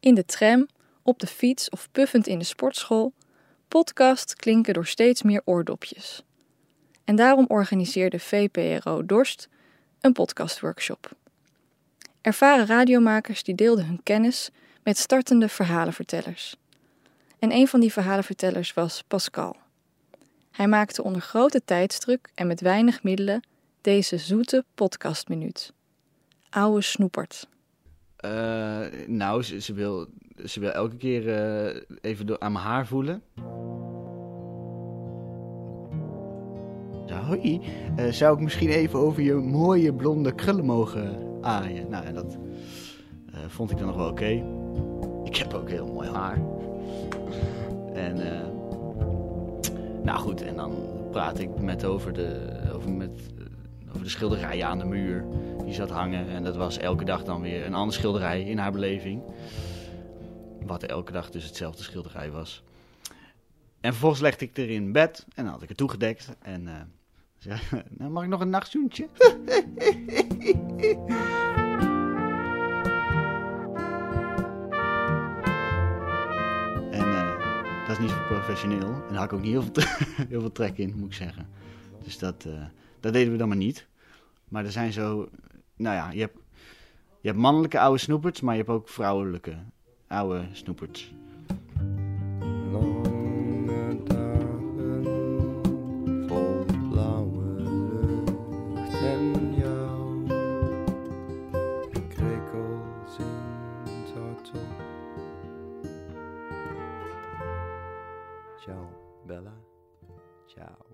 In de tram, op de fiets of puffend in de sportschool, podcast klinken door steeds meer oordopjes. En daarom organiseerde VPRO Dorst een podcastworkshop. Ervaren radiomakers die deelden hun kennis met startende verhalenvertellers. En een van die verhalenvertellers was Pascal. Hij maakte onder grote tijdsdruk en met weinig middelen deze zoete podcastminuut. Oude snoepert. Uh, nou, ze, wil, ze wil elke keer uh, even door, aan mijn haar voelen. Hoi, uh, zou ik misschien even over je mooie blonde krullen mogen aaien? Nou, en dat vond ik dan nog wel oké. Ik heb ook heel mooi haar. En, nou goed, en dan praat ik met over de, over met, de schilderijen aan de muur die zat hangen. En dat was elke dag dan weer een andere schilderij in haar beleving. Wat elke dag dus hetzelfde schilderij was. En vervolgens legde ik er in bed en dan had ik het toegedekt. En uh, zei, nou, mag ik nog een nachtzoentje? en uh, dat is niet professioneel. En daar had ik ook niet heel veel, heel veel trek in, moet ik zeggen. Dus dat, uh, dat deden we dan maar niet. Maar er zijn zo, nou ja, je hebt, je hebt mannelijke oude snoeperts, maar je hebt ook vrouwelijke oude snoeperts. Lange dagen vol blauwe lucht en jou. Krekels in het Ciao Bella, ciao.